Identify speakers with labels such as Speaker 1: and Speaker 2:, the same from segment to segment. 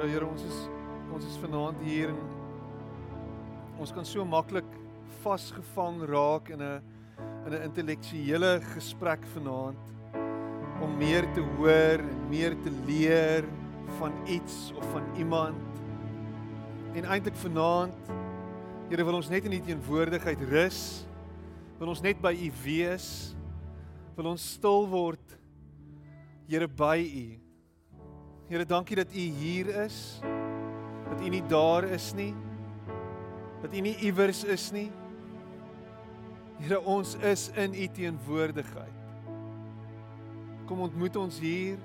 Speaker 1: Ja Here, ons is ons is vanaand hier en ons kan so maklik vasgevang raak in 'n in 'n intellektuele gesprek vanaand om meer te hoor en meer te leer van iets of van iemand. En eintlik vanaand Here wil ons net in U teenwoordigheid rus. Wil ons net by U wees. Wil ons stil word Here by U. Here, dankie dat U hier is. Dat U nie daar is nie. Dat U nie iewers is nie. Here, ons is in U teenwoordigheid. Kom ontmoet ons hier.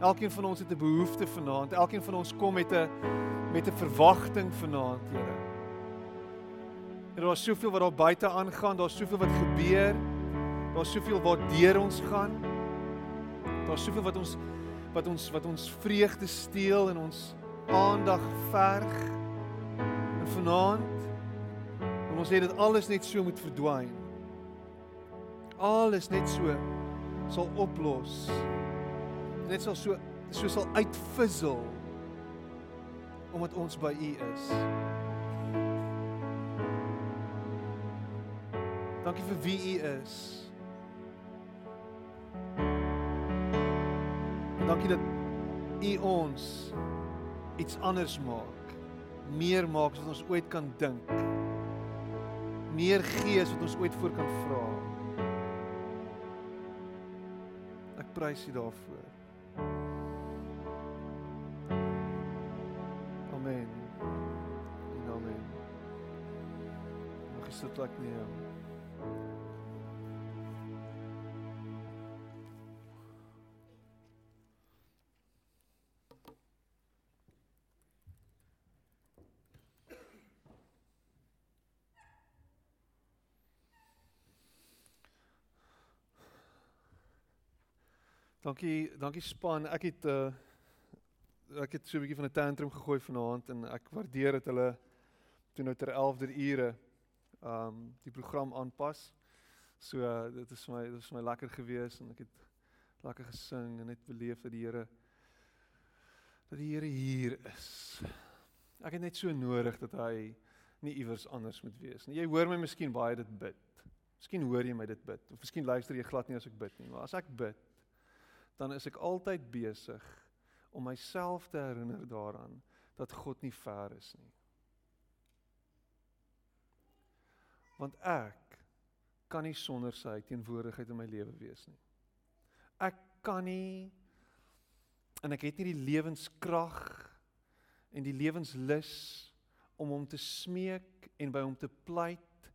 Speaker 1: Elkeen van ons het 'n behoefte vanaand. Elkeen van ons kom met 'n met 'n verwagting vanaand, Here. Here, daar's soveel wat daar buite aangaan, daar's soveel wat gebeur. Daar's soveel wat deur ons gaan. Daar's soveel wat ons wat ons wat ons vreugde steel en ons aandag verg. En vanaand en ons sê dit alles net so moet verdwyn. Alles net so sal oplos. Net sal so so sal uitfizzle omdat ons by U is. Dankie vir wie U is. Dankie dat U ons iets anders maak. Meer maak as wat ons ooit kan dink. Meer gee as wat ons ooit voor kan vra. Ek prys U daarvoor. Amen. En amen. Mag sit plek neem. Dankie, dankie span. Ek het uh ek het so 'n bietjie van 'n tantrum gegooi vanaand en ek waardeer dat hulle toe nou ter 11de ure um die program aanpas. So uh, dit is vir my dit is vir my lekker gewees en ek het lekker gesing en net beleef dat die Here dat die Here hier is. Ek het net so nodig dat hy nie iewers anders moet wees nie. Jy hoor my miskien baie dit bid. Miskien hoor jy my dit bid of miskien luister jy glad nie as ek bid nie, maar as ek bid dan is ek altyd besig om myself te herinner daaraan dat God nie ver is nie. Want ek kan nie sonder sy teenwoordigheid in my lewe wees nie. Ek kan nie en ek het nie die lewenskrag en die lewenslus om hom te smeek en by hom te pleit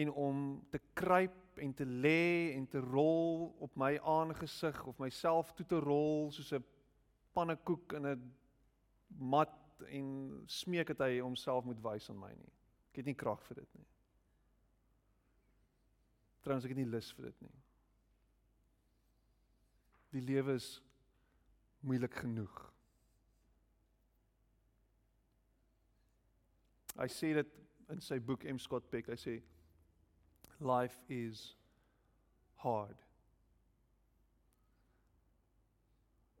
Speaker 1: en om te kruip en te lê en te rol op my aangesig of myself toe te rol soos 'n pannekoek in 'n mat en smeek dat hy homself moet wys aan my nie. Ek het nie krag vir dit nie. Trouens ek het nie lus vir dit nie. Die lewe is moeilik genoeg. Hy sê dit in sy boek M Scott Peck. Hy sê life is hard.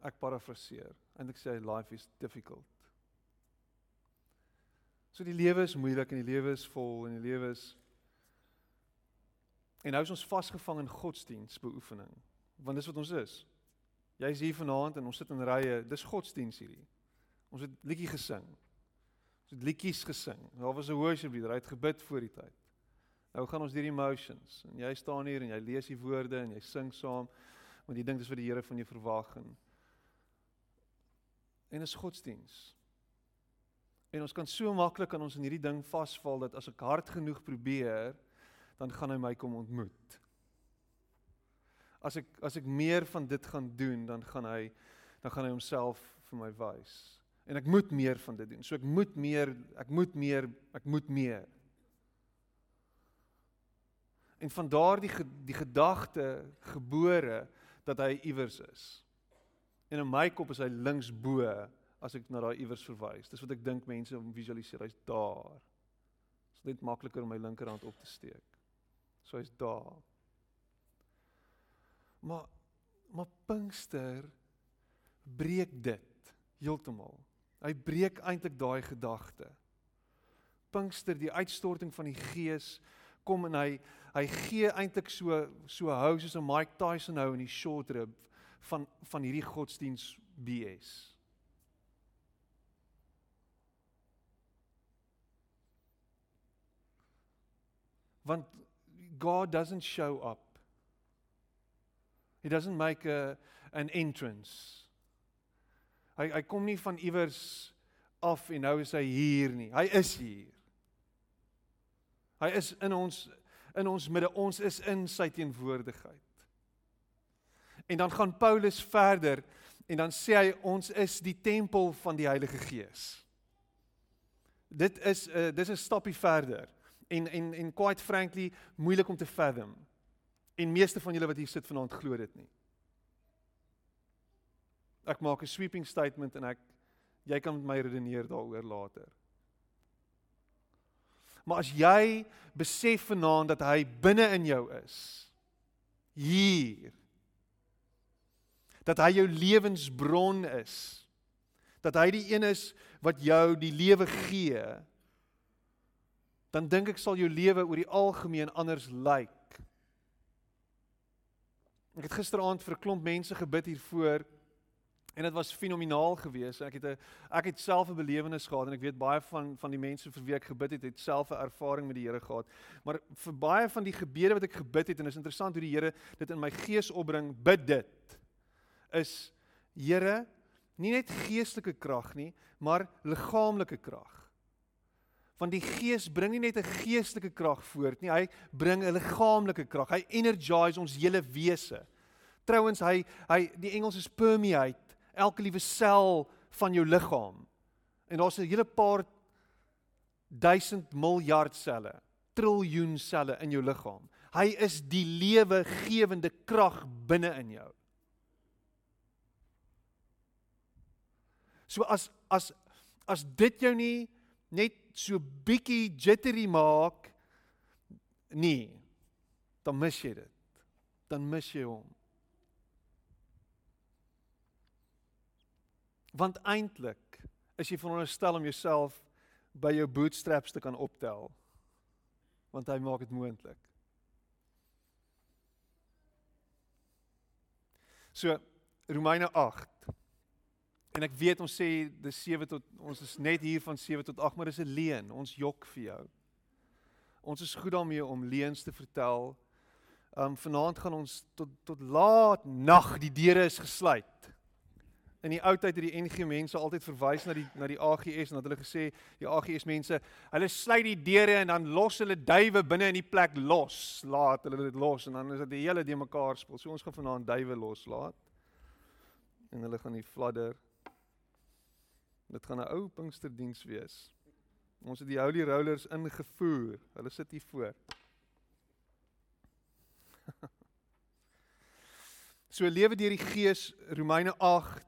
Speaker 1: Ek parafraseer. Eintlik sê hy life is difficult. So die lewe is moeilik en die lewe is vol en die lewe is En nou is ons vasgevang in godsdienstbeoefening. Want dis wat ons is. Jy's hier vanaand en ons sit in rye. Dis godsdienst hierdie. Ons het liedjie gesing. Ons het liedjies gesing. Daar was 'n worship leader, hy het gebid voor die tyd. Nou gaan ons deur die emotions en jy staan hier en jy lees die woorde en jy sing saam want jy dink dis wat die Here van jou verwag en en is godsdiens. En ons kan so maklik aan ons in hierdie ding vasval dat as ek hard genoeg probeer, dan gaan hy my kom ontmoet. As ek as ek meer van dit gaan doen, dan gaan hy dan gaan hy homself vir my wys. En ek moet meer van dit doen. So ek moet meer, ek moet meer, ek moet meer. En van daardie die gedagte gebore dat hy iewers is. En in my kop is hy links bo as ek na daai iewers verwys. Dis wat ek dink mense om visualiseer, hy's daar. Dit is net makliker om my linkerhand op te steek. So hy's daar. Maar maar Pinkster breek dit Heeltemal. Hy breek eintlik daai gedagte. Pinkster, die uitstorting van die Gees kom en hy hy gee eintlik so so hou soos 'n Mike Tyson hou in die short rib van van hierdie godsdiens BS. Want God doesn't show up. He doesn't make a an entrance. Hy hy kom nie van iewers af en nou is hy hier nie. Hy is hier. Hy is in ons in ons midde. Ons is in sy teenwoordigheid. En dan gaan Paulus verder en dan sê hy ons is die tempel van die Heilige Gees. Dit is 'n uh, dis 'n stappie verder en en en quite frankly moeilik om te fathom. En meeste van julle wat hier sit vanaand glo dit nie. Ek maak 'n sweeping statement en ek jy kan met my redeneer daaroor later. Maar as jy besef vanaand dat hy binne in jou is hier dat hy jou lewensbron is dat hy die een is wat jou die lewe gee dan dink ek sal jou lewe oor die algemeen anders lyk. Ek het gisteraand vir 'n klomp mense gebid hiervoor En dit was fenomenaal geweest. Ek het 'n ek het self 'n belewenis gehad en ek weet baie van van die mense vir wie ek gebid het, het self 'n ervaring met die Here gehad. Maar vir baie van die gebede wat ek gebid het en is interessant hoe die Here dit in my gees opbring, bid dit. Is Here, nie net geestelike krag nie, maar liggaamlike krag. Want die Gees bring nie net 'n geestelike krag voort nie, hy bring 'n liggaamlike krag. Hy energize ons hele wese. Trouwens hy hy die Engels is permeate elke liewe sel van jou liggaam. En daar's 'n hele paar duisend miljard selle, triljoen selle in jou liggaam. Hy is die lewegewende krag binne in jou. So as as as dit jou nie net so bietjie jittery maak nie, dan mis jy dit. Dan mis jy hom. Want eintlik is jy veronderstel om jouself by jou bootstraps te kan optel. Want hy maak dit moontlik. So Romeine 8. En ek weet ons sê dis 7 tot ons is net hier van 7 tot 8, maar dis 'n leuen. Ons jok vir jou. Ons is goed daarmee om leuns te vertel. Um vanaand gaan ons tot tot laat nag die deure is gesluit in die ou tyd het die NG mense altyd verwys na die na die AGS en dat hulle gesê die AGS mense, hulle sluit die deure en dan los hulle duwe binne in die plek los. Laat hulle dit los en dan is dit die hele de mekaar speel. So ons gaan vanaand duwe loslaat. En hulle gaan die fladder. Dit gaan 'n ou Pinksterdiens wees. Ons het die Holy Rollers ingevoer. Hulle sit hier voor. so lewe deur die Gees Romeine 8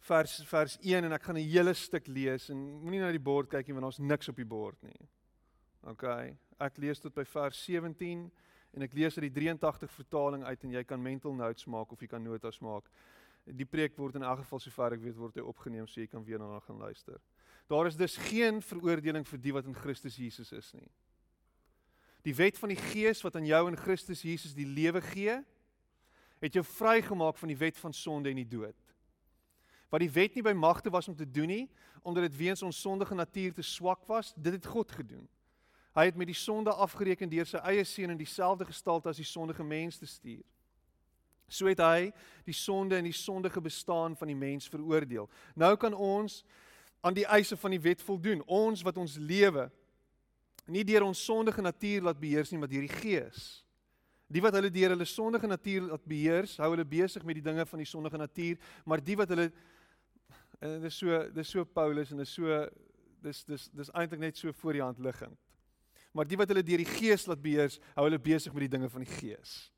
Speaker 1: vers vers 1 en ek gaan 'n hele stuk lees en moenie na die bord kyk nie want daar's niks op die bord nie. OK. Ek lees tot by vers 17 en ek lees uit die 83 vertaling uit en jy kan mental notes maak of jy kan notas maak. Die preek word in elk geval sover ek weet word hy opgeneem so jy kan weer daarna gaan luister. Daar is dus geen veroordeling vir die wat in Christus Jesus is nie. Die wet van die Gees wat aan jou in Christus Jesus die lewe gee, het jou vrygemaak van die wet van sonde en die dood wat die wet nie by magte was om te doen nie, omdat dit weens ons sondige natuur te swak was, dit het God gedoen. Hy het met die sonde afgereken deur sy eie seun in dieselfde gestalte as die sondige mens te stuur. So het hy die sonde en die sondige bestaan van die mens veroordeel. Nou kan ons aan die eise van die wet voldoen. Ons wat ons lewe nie deur ons sondige natuur laat beheers nie, maar deur die Gees. Die wat hulle deur hulle sondige natuur laat beheers, hou hulle besig met die dinge van die sondige natuur, maar die wat hulle En dit is so dis so Paulus en dit is so dis dis dis eintlik net so voor die hand liggend. Maar die wat hulle deur die Gees laat beheers, hou hulle besig met die dinge van die Gees.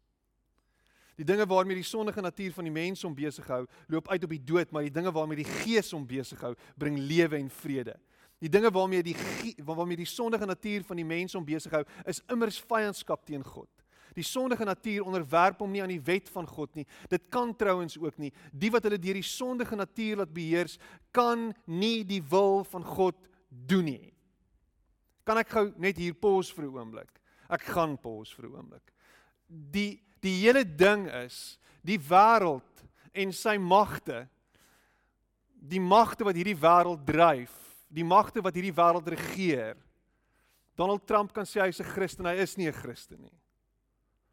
Speaker 1: Die dinge waarmee die sondige natuur van die mens hom besig hou, loop uit op die dood, maar die dinge waarmee die Gees hom besig hou, bring lewe en vrede. Die dinge waarmee die waarmee die sondige natuur van die mens hom besig hou, is immers vyandskap teen God. Die sondige natuur onderwerp hom nie aan die wet van God nie. Dit kan trouens ook nie. Die wat hulle deur die sondige natuur laat beheers, kan nie die wil van God doen nie. Kan ek gou net hier pause vir 'n oomblik? Ek gaan pause vir 'n oomblik. Die die hele ding is die wêreld en sy magte die magte wat hierdie wêreld dryf, die magte wat hierdie wêreld regeer. Donald Trump kan sê hy's 'n Christen, hy is nie 'n Christen nie.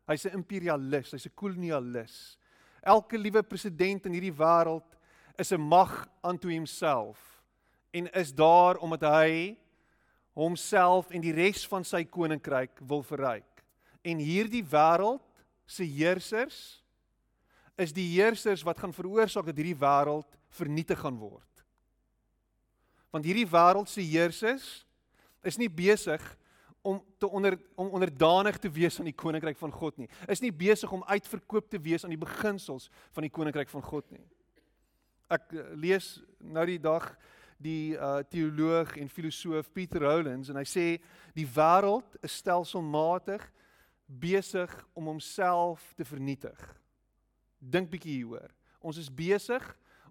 Speaker 1: Hy's 'n imperialis, hy's 'n kolonialis. Elke liewe president in hierdie wêreld is 'n mag unto homself en is daar omdat hy homself en die res van sy koninkryk wil verryk. En hierdie wêreld se heersers is die heersers wat gaan veroorsaak dat hierdie wêreld vernietig gaan word. Want hierdie wêreld se heersers is nie besig om te onder om onderdanig te wees aan die koninkryk van God nie. Is nie besig om uitverkoop te wees aan die beginsels van die koninkryk van God nie. Ek eh, lees nou die dag die uh, teoloog en filosoof Peter Rowlands en hy sê die wêreld is stelselmatig besig om homself te vernietig. Dink bietjie hieroor. Ons is besig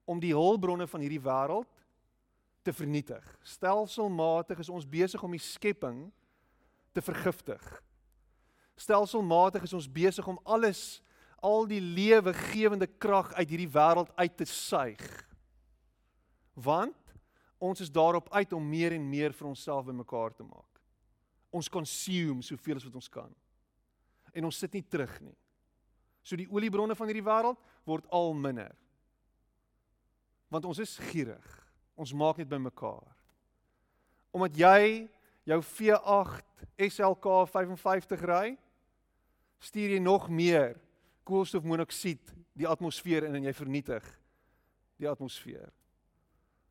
Speaker 1: om die hulpbronne van hierdie wêreld te vernietig. Stelselmatig is ons besig om die skepping te vergiftig. Stelselmatig is ons besig om alles al die lewegewende krag uit hierdie wêreld uit te suig. Want ons is daarop uit om meer en meer vir onsself bymekaar te maak. Ons consume soveel as wat ons kan. En ons sit nie terug nie. So die oliebronne van hierdie wêreld word al minder want ons is gierig. Ons maak net bymekaar. Omdat jy jou V8 SLK 55 ry, stuur jy nog meer koolstofmonoksied die atmosfeer in en jy vernietig die atmosfeer.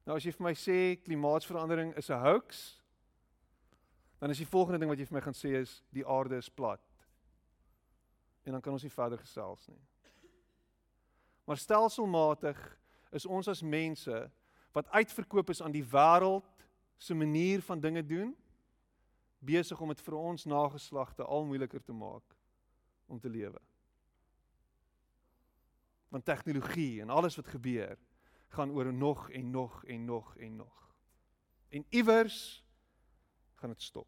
Speaker 1: Nou as jy vir my sê klimaatsverandering is 'n hoax, dan is die volgende ding wat jy vir my gaan sê is die aarde is plat. En dan kan ons nie verder gesels nie. Maar stelselmatig is ons as mense wat uitverkoop is aan die wêreld se manier van dinge doen besig om dit vir ons nageslagte al moeiliker te maak om te lewe. Want tegnologie en alles wat gebeur gaan oor nog en nog en nog en nog. En iewers gaan dit stop.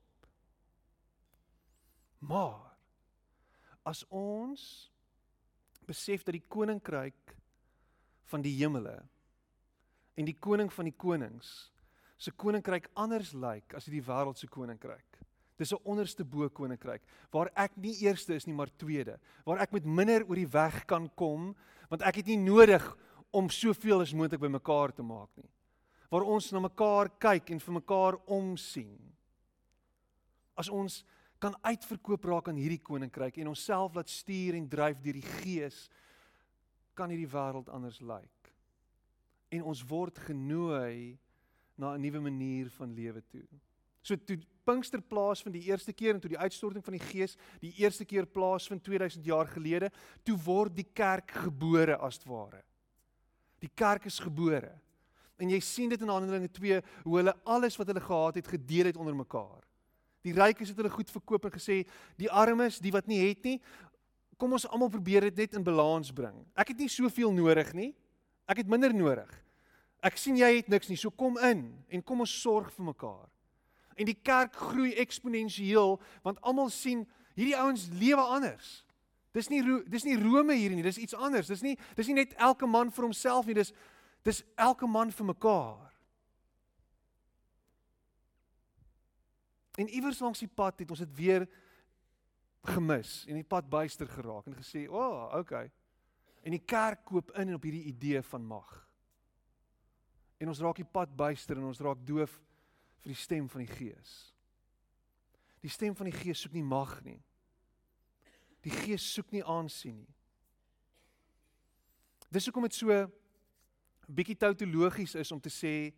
Speaker 1: Maar as ons besef dat die koninkryk van die hemele en die koning van die konings se koninkryk anders lyk as die wêreld se koninkryk. Dis 'n onderste bo koninkryk waar ek nie eerste is nie maar tweede, waar ek met minder oor die weg kan kom want ek het nie nodig om soveel as moontlik bymekaar te maak nie. Waar ons na mekaar kyk en vir mekaar omsien. As ons kan uitverkoop raak aan hierdie koninkryk en onsself laat stuur en dryf deur die Gees kan hierdie wêreld anders lyk. En ons word genooi na 'n nuwe manier van lewe toe. So toe Pinkster plaas van die eerste keer en toe die uitstorting van die Gees die eerste keer plaas van 2000 jaar gelede, toe word die kerk gebore as ware. Die kerk is gebore. En jy sien dit in Handelinge 2 hoe hulle alles wat hulle gehad het gedeel het onder mekaar. Die rykes het hulle goed verkoop en gesê die armes, die wat nie het nie, kom ons almal probeer dit net in balans bring. Ek het nie soveel nodig nie. Ek het minder nodig. Ek sien jy het niks nie, so kom in en kom ons sorg vir mekaar. En die kerk groei eksponensieel want almal sien hierdie ouens lewe anders. Dis nie dis nie Rome hier nie, dis iets anders. Dis nie dis nie net elke man vir homself nie, dis dis elke man vir mekaar. En iewers langs die pad het ons dit weer gemis en die pad byster geraak en gesê, "O, oh, okay." En die kerk koop in op hierdie idee van mag. En ons raak die pad byster en ons raak doof vir die stem van die Gees. Die stem van die Gees soek nie mag nie. Die Gees soek nie aansien nie. Dis hoekom dit so bietjie tautologies is om te sê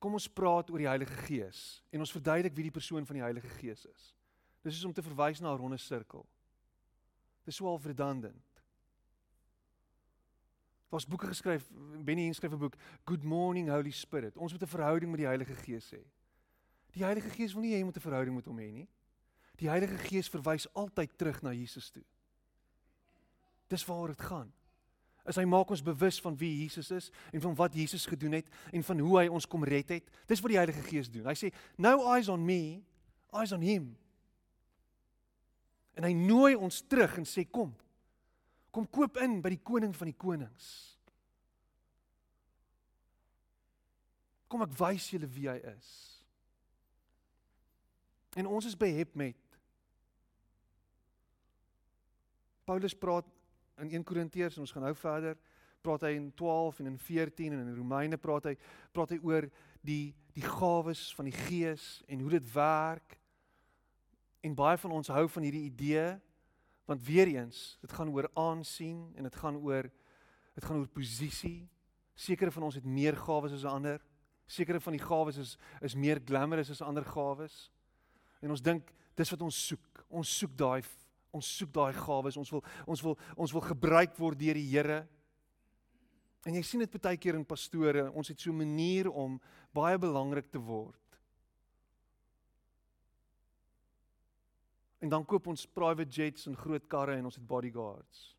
Speaker 1: kom ons praat oor die Heilige Gees en ons verduidelik wie die persoon van die Heilige Gees is. Dis is om te verwys na 'n ronde sirkel. Dis swaar redundant. Daar's boeke geskryf, Benny Hinn skryf 'n boek, Good Morning Holy Spirit. Ons moet 'n verhouding met die Heilige Gees hê. Die Heilige Gees wil nie hê jy moet 'n verhouding met hom hê nie. Die Heilige Gees verwys altyd terug na Jesus toe. Dis waaroor dit gaan. Is hy maak ons bewus van wie Jesus is en van wat Jesus gedoen het en van hoe hy ons kom red het. Dis wat die Heilige Gees doen. Hy sê, "No eyes on me, eyes on him." En hy nooi ons terug en sê, "Kom. Kom koop in by die koning van die konings." Kom ek wys julle wie hy is. En ons is behep met Paulus praat in 1 Korintiërs en ons gaan nou verder praat hy in 12 en in 14 en in Romeine praat hy praat hy oor die die gawes van die Gees en hoe dit werk. En baie van ons hou van hierdie idee want weer eens, dit gaan oor aansien en dit gaan oor dit gaan oor posisie. Sekere van ons het meer gawes as ander. Sekere van die gawes is is meer glamorous as ander gawes. En ons dink dis wat ons soek. Ons soek daai Ons soek daai gawes. Ons wil ons wil ons wil gebruik word deur die Here. En jy sien dit baie keer in pastore, ons het so 'n manier om baie belangrik te word. En dan koop ons private jets en groot karre en ons het bodyguards.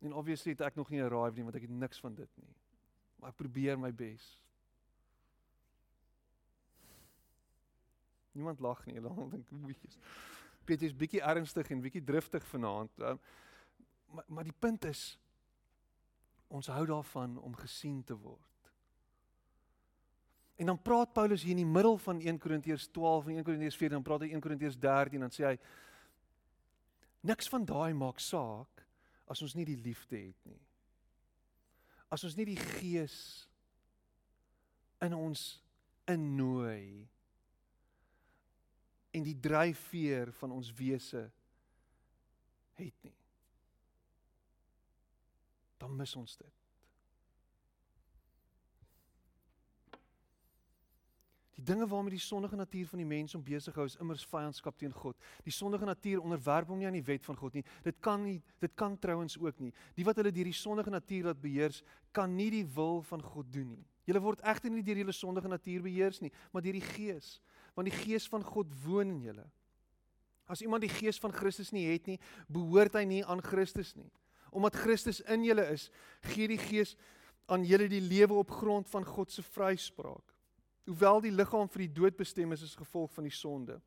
Speaker 1: En obviously het ek nog nie 'n arrive nie want ek het niks van dit nie. Maar ek probeer my bes. Niemand lag nie, hulle dink, "Oetjies." Petrus bietjie ernstig en bietjie driftig vanaand. Um, maar maar die punt is ons hou daarvan om gesien te word. En dan praat Paulus hier in die middel van 1 Korintiërs 12 en 1 Korintiërs 14 dan praat hy 1 Korintiërs 13 dan sê hy niks van daai maak saak as ons nie die liefde het nie. As ons nie die gees in ons innooi en die dryfveer van ons wese het nie. Dan mis ons dit. Die dinge waarmee die sondige natuur van die mens om besig hou is immers vyandskap teen God. Die sondige natuur onderwerp hom nie aan die wet van God nie. Dit kan nie dit kan trouens ook nie. Die wat hulle deur die sondige natuur laat beheers, kan nie die wil van God doen nie. Julle word egter nie deur julle sondige natuur beheers nie, maar deur die Gees want die gees van God woon in julle. As iemand die gees van Christus nie het nie, behoort hy nie aan Christus nie. Omdat Christus in julle is, gee die gees aan julle die lewe op grond van God se vryspraak. Hoewel die liggaam vir die dood bestem is as gevolg van die sonde.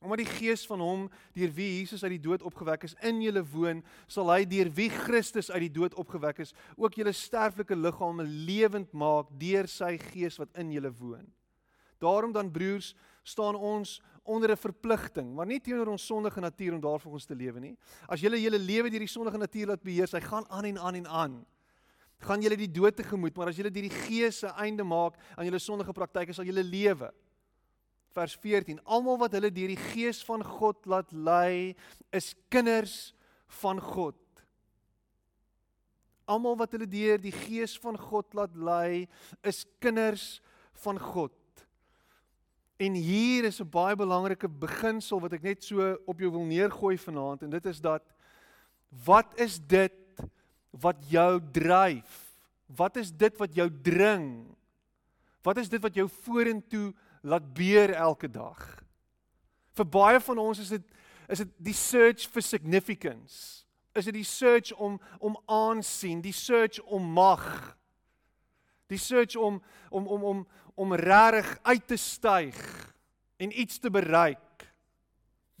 Speaker 1: Omdat die gees van hom deur wie Jesus uit die dood opgewek is in julle woon, sal hy deur wie Christus uit die dood opgewek is, ook julle sterflike liggame lewend maak deur sy gees wat in julle woon. Daarom dan broers, staan ons onder 'n verpligting, maar nie teenoor ons sondige natuur om daarvoor ons te lewe nie. As julle julle lewe deur die sondige natuur laat beheers, hy gaan aan en aan en aan. Gaan julle die dood tegemoet, maar as julle deur die Gees se einde maak aan julle sondige praktyke, sal julle lewe. Vers 14: Almal wat hulle deur die Gees van God laat lei, is kinders van God. Almal wat hulle deur die Gees van God laat lei, is kinders van God. En hier is 'n baie belangrike beginsel wat ek net so op jou wil neergooi vanaand en dit is dat wat is dit wat jou dryf? Wat is dit wat jou dring? Wat is dit wat jou vorentoe laat beer elke dag? Vir baie van ons is dit is dit die search for significance. Is dit die search om om aansien, die search om mag. Die search om om om om om regtig uit te styg en iets te bereik.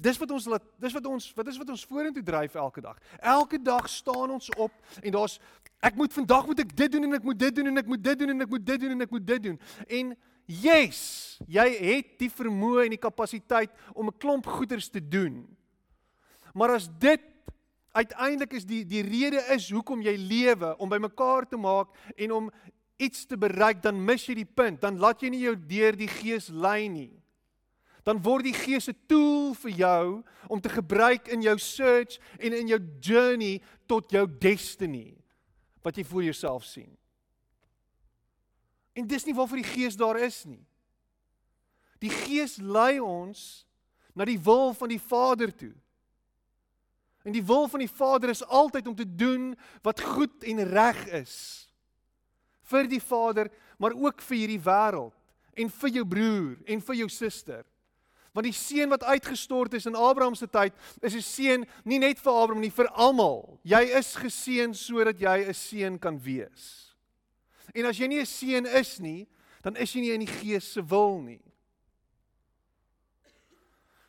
Speaker 1: Dis wat ons laat dis wat ons wat is wat ons vorentoe dryf elke dag. Elke dag staan ons op en daar's ek moet vandag moet ek dit doen en ek moet dit doen en ek moet dit doen en ek moet dit doen en ek moet dit doen. En yes, jy het die vermoë en die kapasiteit om 'n klomp goeders te doen. Maar as dit uiteindelik is die die rede is hoekom jy lewe om bymekaar te maak en om iets te bereik, dan mis jy die punt. Dan laat jy nie jou deur die Gees lei nie. Dan word die Gees 'n tool vir jou om te gebruik in jou search en in jou journey tot jou destiny wat jy voor jouself sien. En dis nie waarvoor die Gees daar is nie. Die Gees lei ons na die wil van die Vader toe. En die wil van die Vader is altyd om te doen wat goed en reg is vir die Vader, maar ook vir hierdie wêreld en vir jou broer en vir jou suster. Want die seën wat uitgestort is in Abraham se tyd, is 'n seën nie net vir Abraham nie, vir almal. Jy is geseën sodat jy 'n seën kan wees. En as jy nie 'n seën is nie, dan is jy nie in die Gees se wil nie.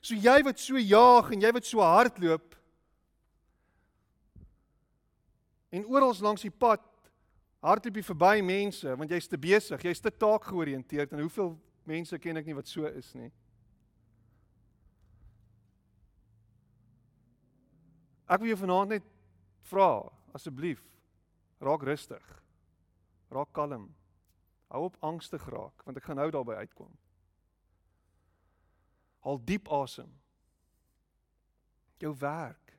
Speaker 1: So jy wat so jaag en jy wat so hardloop en oral langs die pad hardloop jy verby mense want jy's te besig, jy's te taak georiënteerd en hoeveel mense ken ek nie wat so is nie. Ek wil jou vanaand net vra, asseblief, raak rustig. Raak kalm. Hou op angstig raak, want ek gaan nou daarby uitkom. Haal diep asem. Jou werk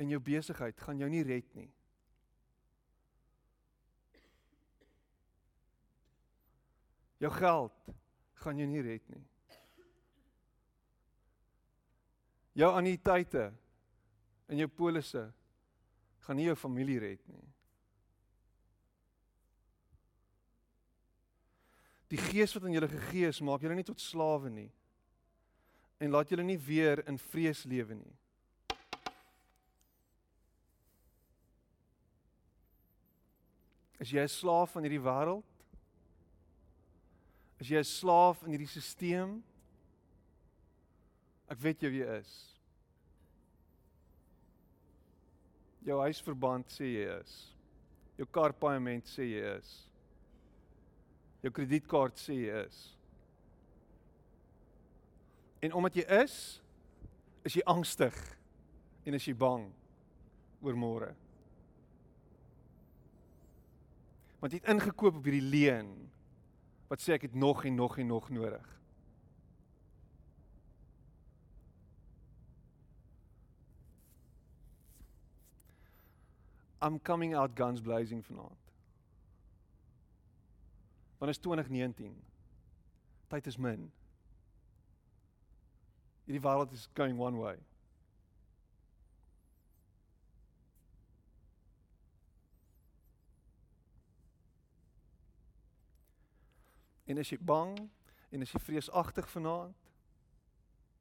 Speaker 1: en jou besigheid gaan jou nie red nie. Jou geld gaan jou nie red nie. Jou anniteite in jou polisse gaan nie jou familie red nie. Die gees wat aan julle gegee is, maak julle nie tot slawe nie. En laat julle nie weer in vrees lewe nie. Is jy 'n slaaf van hierdie wêreld? Is jy 'n slaaf in hierdie stelsel? Ek weet jy wie is. Jou huisverband sê jy is. Jou karpaaiement sê jy is. Jou kredietkaart sê jy is. En omdat jy is, is jy angstig en is jy bang oor môre. Want jy het ingekoop op hierdie leen wat sê ek het nog en nog en nog nodig. I'm coming out guns blazing vanaand. Want is 2019. Tyd is min. Hierdie wêreld is going one way. En as jy bang en as jy vreesagtig vanaand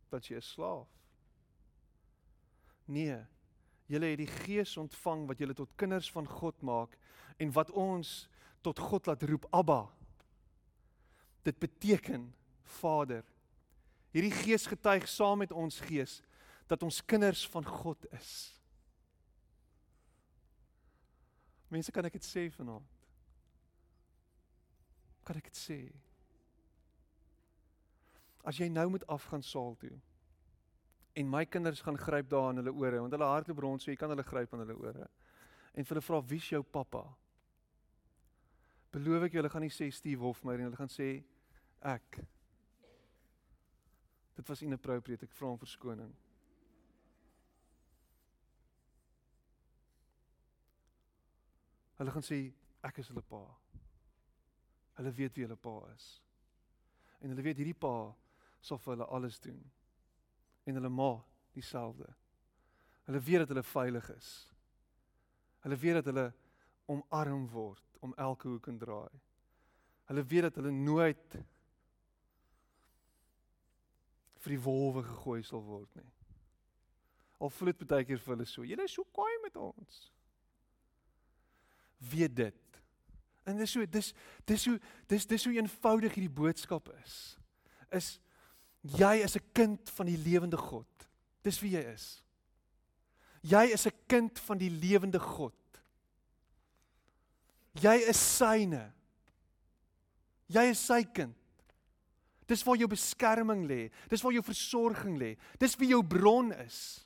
Speaker 1: dat jy 'n slaaf. Nee, Julle het die Gees ontvang wat julle tot kinders van God maak en wat ons tot God laat roep Abba. Dit beteken Vader. Hierdie Gees getuig saam met ons gees dat ons kinders van God is. Mense, kan ek dit sê vanaand? Kan ek dit sê? As jy nou moet afgaan saal toe en my kinders gaan gryp daar aan hulle ore want hulle hardloop rond so jy kan hulle gryp aan hulle ore en hulle vra wie's jou pappa? Beloof ek julle gaan nie sê Steve Hofmeyer en hulle gaan sê ek. Dit was inappropriate ek vra om verskoning. Hulle gaan sê ek is hulle pa hulle weet wie hulle pa is en hulle weet hierdie pa sal vir hulle alles doen en hulle ma dieselfde. Hulle weet dat hulle veilig is. Hulle weet dat hulle omarm word om elke hoek en draai. Hulle weet dat hulle nooit vir die wolwe gegooi sal word nie. Al voel dit baie keer vir hulle so. Julle is so kwaai met ons. Weet dit. En dis so dis dis hoe dis dis hoe eenvoudig hierdie boodskap is. Is Jy is 'n kind van die lewende God. Dis wie jy is. Jy is 'n kind van die lewende God. Jy is syne. Jy is sy kind. Dis waar jou beskerming lê. Dis waar jou versorging lê. Dis wie jou bron is.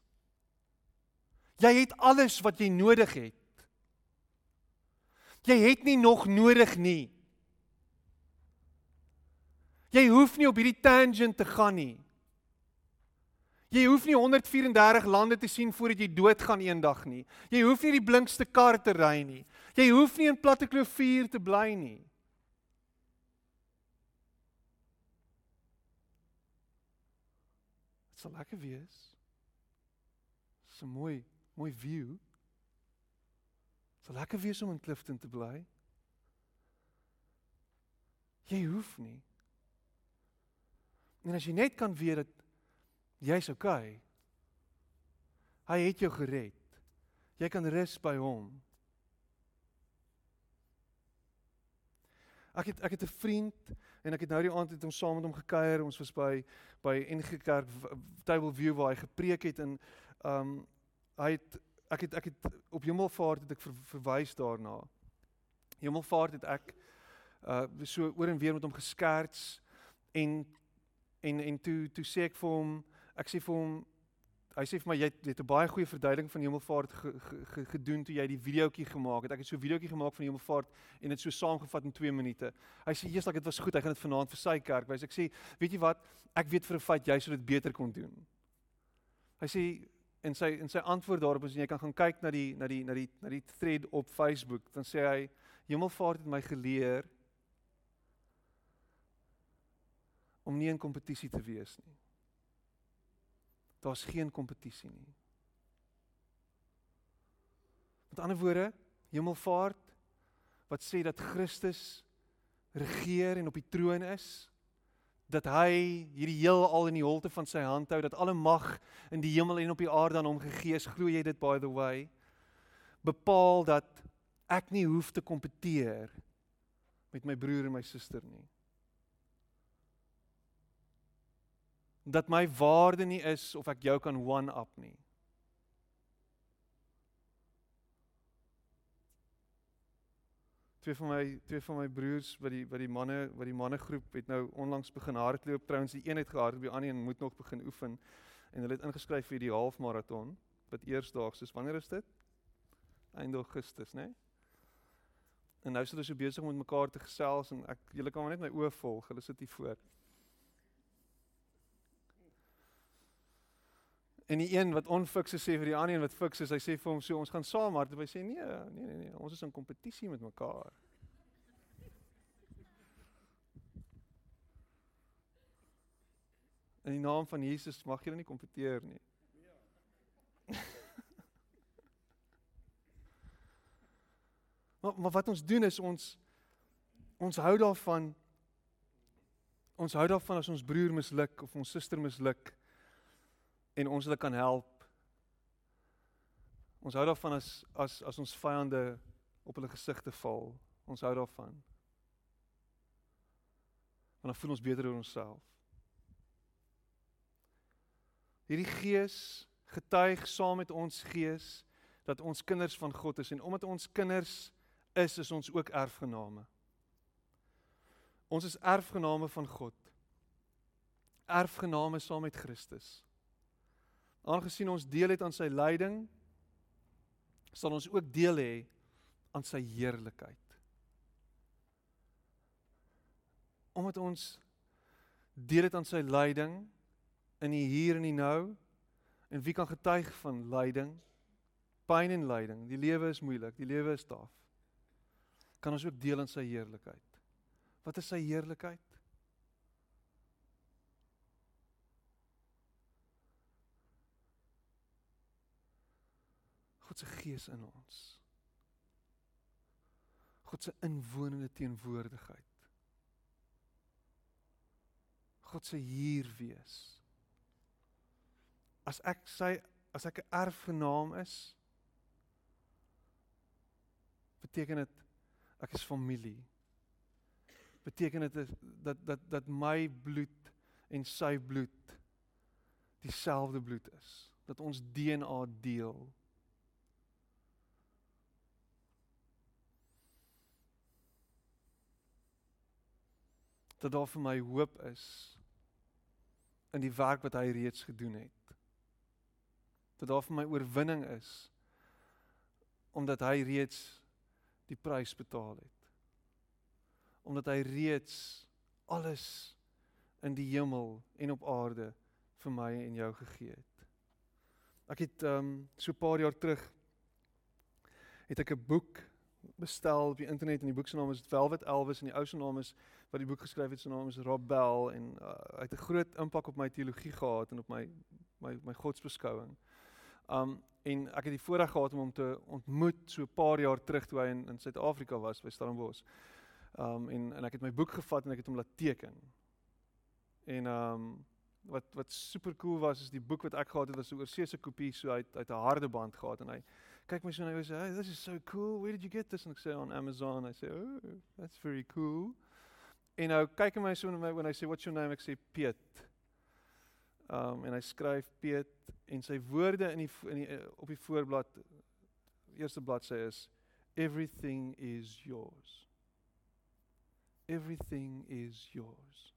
Speaker 1: Jy het alles wat jy nodig het. Jy het nie nog nodig nie. Jy hoef nie op hierdie tangent te gaan nie. Jy hoef nie 134 lande te sien voordat jy doodgaan eendag nie. Jy hoef nie die blinkste kar te ry nie. Jy hoef nie in platte klofuur te bly nie. Dit sal lekker wees. 'n mooi, mooi view. Sal lekker wees om in Clifton te bly. Jy hoef nie. En as jy net kan weet dat Jy's okay. Hy het jou gered. Jy kan rus by hom. Ek het ek het 'n vriend en ek het nou die aand het ons saam met hom gekuier. Ons was by by NG Kerk Table View waar hy gepreek het en um hy het ek het ek het op Hemelvaart het ek ver, verwys daarna. Hemelvaart het ek uh so oor en weer met hom geskerts en en en toe toe sê ek vir hom ek sê vir hom hy sê vir my jy het 'n baie goeie verduideliking van Hemelvaart ge, ge, ge, gedoen toe jy die videoetjie gemaak het. Ek het so 'n videoetjie gemaak van Hemelvaart en dit so saamgevat in 2 minute. Hy sê eers dat dit was goed. Hy gaan dit vanaand vir sy kerk wys. Ek sê, weet jy wat? Ek weet vir 'n feit jy sou dit beter kon doen. Hy sê en sy en sy antwoord daarop is jy kan gaan kyk na die na die na die na die thread op Facebook. Dan sê hy Hemelvaart het my geleer om nie in kompetisie te wees nie. Daar's geen kompetisie nie. Met ander woorde, hemelvaart wat sê dat Christus regeer en op die troon is, dat hy hierdie heelal in die holte van sy hand hou, dat alle mag in die hemel en op die aarde aan hom gegee is, glo jy dit by the way? Bepaal dat ek nie hoef te kompeteer met my broer en my suster nie. dat my waarde nie is of ek jou kan one up nie. Twee van my twee van my broers wat die wat die manne wat die mannegroep het nou onlangs begin hardloop trouens die een het gehardloop die ander een moet nog begin oefen en hulle het ingeskryf vir die halfmaraton wat eersdaags is wanneer is dit? Einde Augustus nê? Nee? En nou sit hulle so besig om met mekaar te gesels en ek julle kan maar net my oë volg hulle sit hier voor. En die een wat onfikse sê vir die ander een wat fiks is, hy sê vir hom so ons gaan saam hardloop. Hy sê nee, nee nee nee, ons is in kompetisie met mekaar. In die naam van Jesus mag julle nie kompeteer nie. maar maar wat ons doen is ons ons hou daarvan ons hou daarvan as ons broer misluk of ons suster misluk en ons hulle kan help. Ons hou daarvan as as as ons vyande op hulle gesigte val. Ons hou daarvan. Want dan voel ons beter oor onsself. Hierdie gees getuig saam met ons gees dat ons kinders van God is en omdat ons kinders is, is ons ook erfgename. Ons is erfgename van God. Erfgename saam met Christus. Aangesien ons deel het aan sy lyding, sal ons ook deel hê aan sy heerlikheid. Omdat ons deel het aan sy lyding in die hier en die nou en wie kan getuig van lyding? Pyn en lyding. Die lewe is moeilik, die lewe is taaf. Kan ons ook deel aan sy heerlikheid? Wat is sy heerlikheid? God se gees in ons. God se inwonende teenwoordigheid. God se hier wees. As ek sy as ek 'n erfgenaam is, beteken dit ek is familie. Beteken dit dat dat dat my bloed en sy bloed dieselfde bloed is, dat ons DNA deel. Dat daar vir my hoop is in die werk wat hy reeds gedoen het. Dat daar vir my oorwinning is omdat hy reeds die prys betaal het. Omdat hy reeds alles in die hemel en op aarde vir my en jou gegee het. Ek het ehm um, so 'n paar jaar terug het ek 'n boek bestel op die internet en die boek se naam is Velvet Elvis en die ou se naam is wat die boek geskryf het se naam is Rob Bell en uh, hy het 'n groot impak op my teologie gehad en op my my my godsbeskouing. Um en ek het die voorreg gehad om hom te ontmoet so 'n paar jaar terug toe hy in in Suid-Afrika was by Stellenbosch. Um en en ek het my boek gevat en ek het hom laat teken. En um wat wat super cool was is die boek wat ek gehad het was 'n oorseese kopie so uit uit 'n harde band gehad en hy kyk my so en hy sê, "Hey, this is so cool. Where did you get this?" en ek sê on Amazon. I say, "Oh, that's very cool." En nou kyk hy my so en my when I say, "What's your name?" ek sê Piet. Um en hy skryf Piet en sy woorde in die in die eh, op die voorblad eerste bladsy is everything is yours. Everything is yours.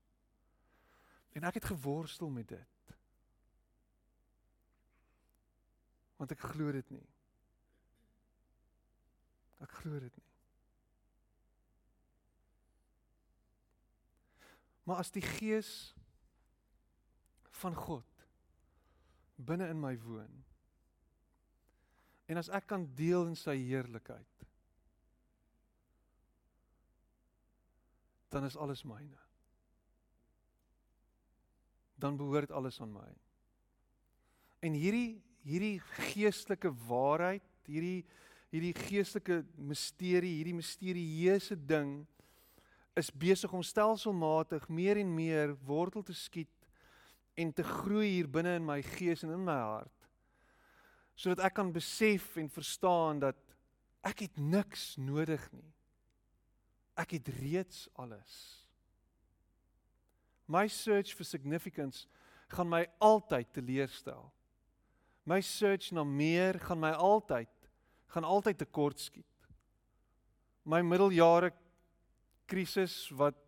Speaker 1: En ek het geworstel met dit. Want ek glo dit nie. Ek glo dit nie. Maar as die gees van God binne in my woon en as ek kan deel in sy heerlikheid dan is alles myne. Dan behoort alles aan my. En hierdie hierdie geestelike waarheid hierdie hierdie geestelike misterie hierdie misterieuse ding is besig om stelselmatig meer en meer wortel te skiet en te groei hier binne in my gees en in my hart. Sodat ek kan besef en verstaan dat ek het niks nodig nie. Ek het reeds alles. My search for significance gaan my altyd teleurstel. My search na meer gaan my altyd gaan altyd tekort skiet. My middeljare krisis wat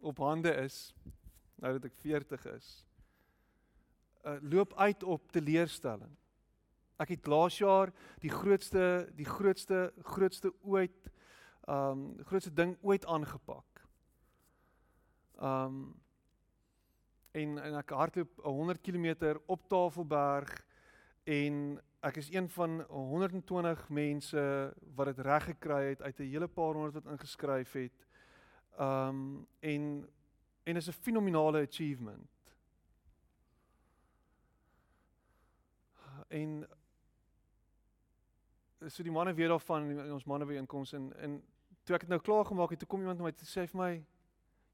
Speaker 1: op hande is nou dat ek 40 is uh, loop uit op teleurstelling. Ek het laas jaar die grootste die grootste grootste ooit um grootste ding ooit aangepak. Um en en ek hardloop 100 km op Tafelberg en ek is een van 120 mense wat dit reg gekry het uit 'n hele paar honderd wat ingeskryf het. Um en en is 'n fenominale achievement. En so die manne weet daarvan in ons manne weer inkoms en en toe ek dit nou klaar gemaak het, toe kom iemand na my toe sê vir my,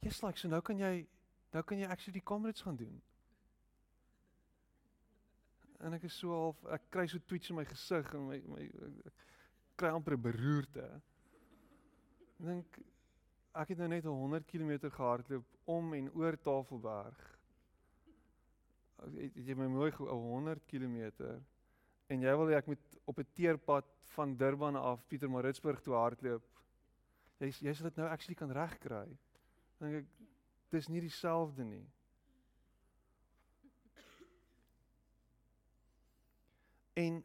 Speaker 1: "Jy's like, so nou kan jy nou kan jy actually die comrades gaan doen." En ek is so half ek kry so twitch in my gesig en my my ek kry amper 'n beroerte. Ek dink ek het nou net 100 km gehardloop om en oor Tafelberg. Het jy my mooi 100 km en jy wil hê ek moet op 'n teerpad van Durban af Pietermaritzburg toe hardloop. Jy jy sal dit nou actually kan regkry. Dink ek dis nie dieselfde nie. En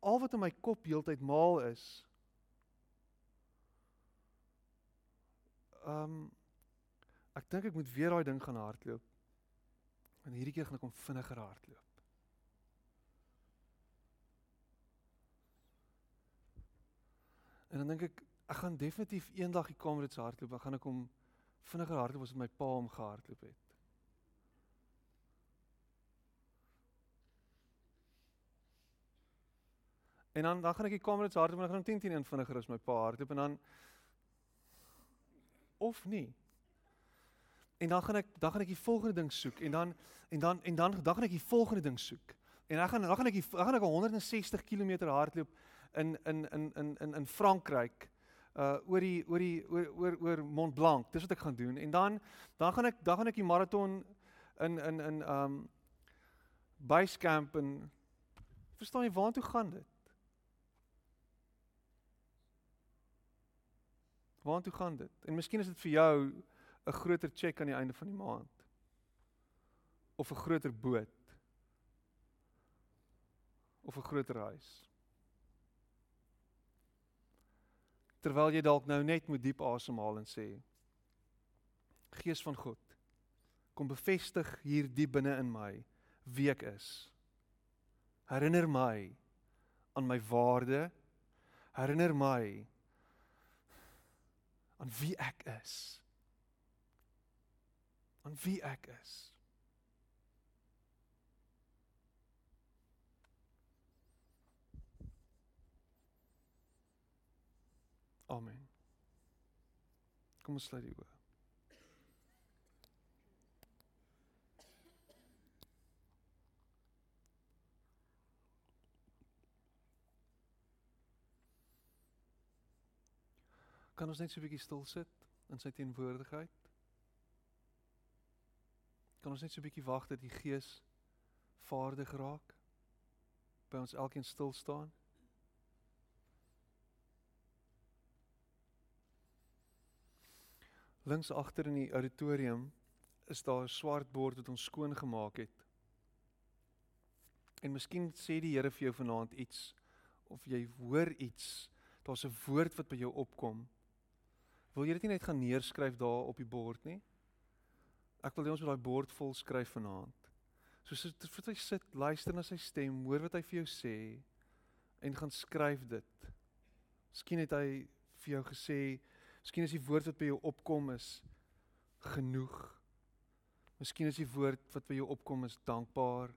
Speaker 1: al wat in my kop heeltyd maal is Ehm um, ek dink ek moet weer daai ding gaan hardloop. En hierdie keer gaan ek hom vinniger hardloop. En dan dink ek ek gaan definitief eendag die Kamerads hardloop. Dan gaan ek hom vinniger hardloop as my pa hom gehardloop het. En dan dan gaan ek die Kamerads hardloop en dan gaan ek 10 10 vinniger as my pa hardloop en dan of nie. En dan gaan ek dan gaan ek die volgende ding soek en dan en dan en dan dan gaan ek die volgende ding soek. En dan gaan dan gaan ek die, dan gaan ek 160 km hardloop in in in in in in Frankryk uh oor die oor die oor oor oor Mont Blanc. Dis wat ek gaan doen. En dan dan gaan ek dan gaan ek die maraton in in in um base camp en verstaan jy waartoe gaan dit? Waartoe gaan dit? En miskien is dit vir jou 'n groter cheque aan die einde van die maand. Of 'n groter boot. Of 'n groter huis. Terwyl jy dalk nou net moet diep asemhaal en sê: Gees van God, kom bevestig hier diep binne in my wie ek is. Herinner my aan my waarde. Herinner my aan wie ek is. Aan wie ek is. Amen. Kom ons sluit die oë. Kan ons net so 'n bietjie stil sit in sy teenwoordigheid? Kan ons net so 'n bietjie wag dat die Gees vaardig raak? By ons elkeen stil staan. Links agter in die auditorium is daar 'n swart bord wat ons skoon gemaak het. En miskien sê die Here vir jou vanaand iets of jy hoor iets, daar's 'n woord wat by jou opkom. Wil jy dit nie net gaan neerskryf daar op die bord nie? Ek wil hê ons moet daai bord vol skryf vanaand. So sit vir jy sit, luister na sy stem, hoor wat hy vir jou sê en gaan skryf dit. Miskien het hy vir jou gesê, miskien is die woord wat by jou opkom is genoeg. Miskien is die woord wat by jou opkom is dankbaar.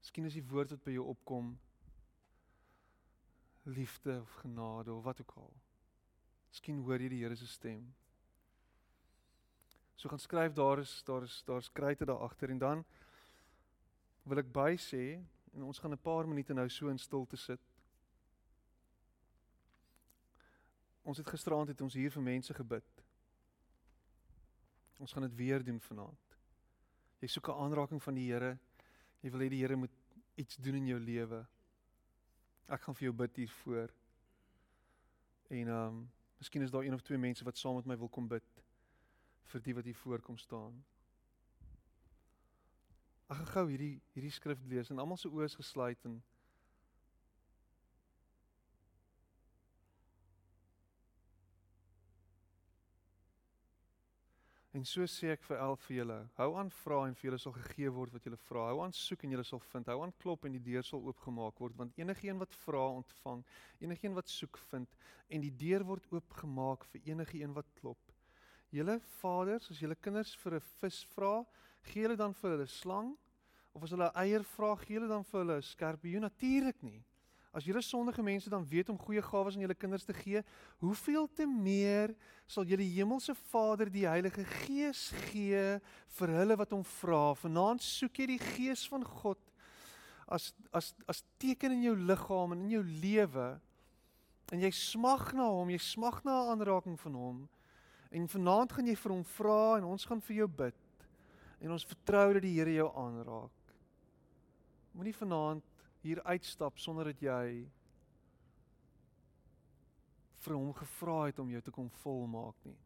Speaker 1: Miskien is die woord wat by jou opkom liefde of genade of wat ook al. Miskien hoor jy die Here se stem. So gaan skryf daar is daar is daar's kruite daar agter en dan wil ek by sê en ons gaan 'n paar minute nou so in stilte sit. Ons het gisteraand het ons hier vir mense gebid. Ons gaan dit weer doen vanaand. Jy soek 'n aanraking van die Here. Jy wil hê die Here moet iets doen in jou lewe. Ek gaan vir jou bid hier voor. En ehm um, miskien is daar een of twee mense wat saam met my wil kom bid vir die wat hier voorkom staan. Ek gaan gou hierdie hierdie skrif lees en almal se oë is gesluit en En so sê ek vir elk vir julle, hou aan vra en vir julle sal gegee word wat julle vra. Hou aan soek en julle sal vind. Hou aan klop en die deur sal oopgemaak word, want enigeen wat vra, ontvang. Enigeen wat soek, vind en die deur word oopgemaak vir enigeen wat klop. Julle vaders, as julle kinders vir 'n vis vra, gee hulle dan vir hulle slang? Of as hulle eier vra, gee hulle dan vir hulle skorpioen? Natuurlik nie. As julle sondige mense dan weet om goeie gawes aan julle kinders te gee, hoeveel te meer sal julle hemelse Vader die Heilige Gees gee vir hulle wat hom vra. Vanaand soek jy die Gees van God as as as teken in jou liggaam en in jou lewe en jy smag na hom, jy smag na 'n aanraking van hom. En vanaand gaan jy vir hom vra en ons gaan vir jou bid. En ons vertrou dat die Here jou aanraak. Moenie vanaand hier uitstap sonder dat jy vir hom gevra het om jou te kom volmaak nie.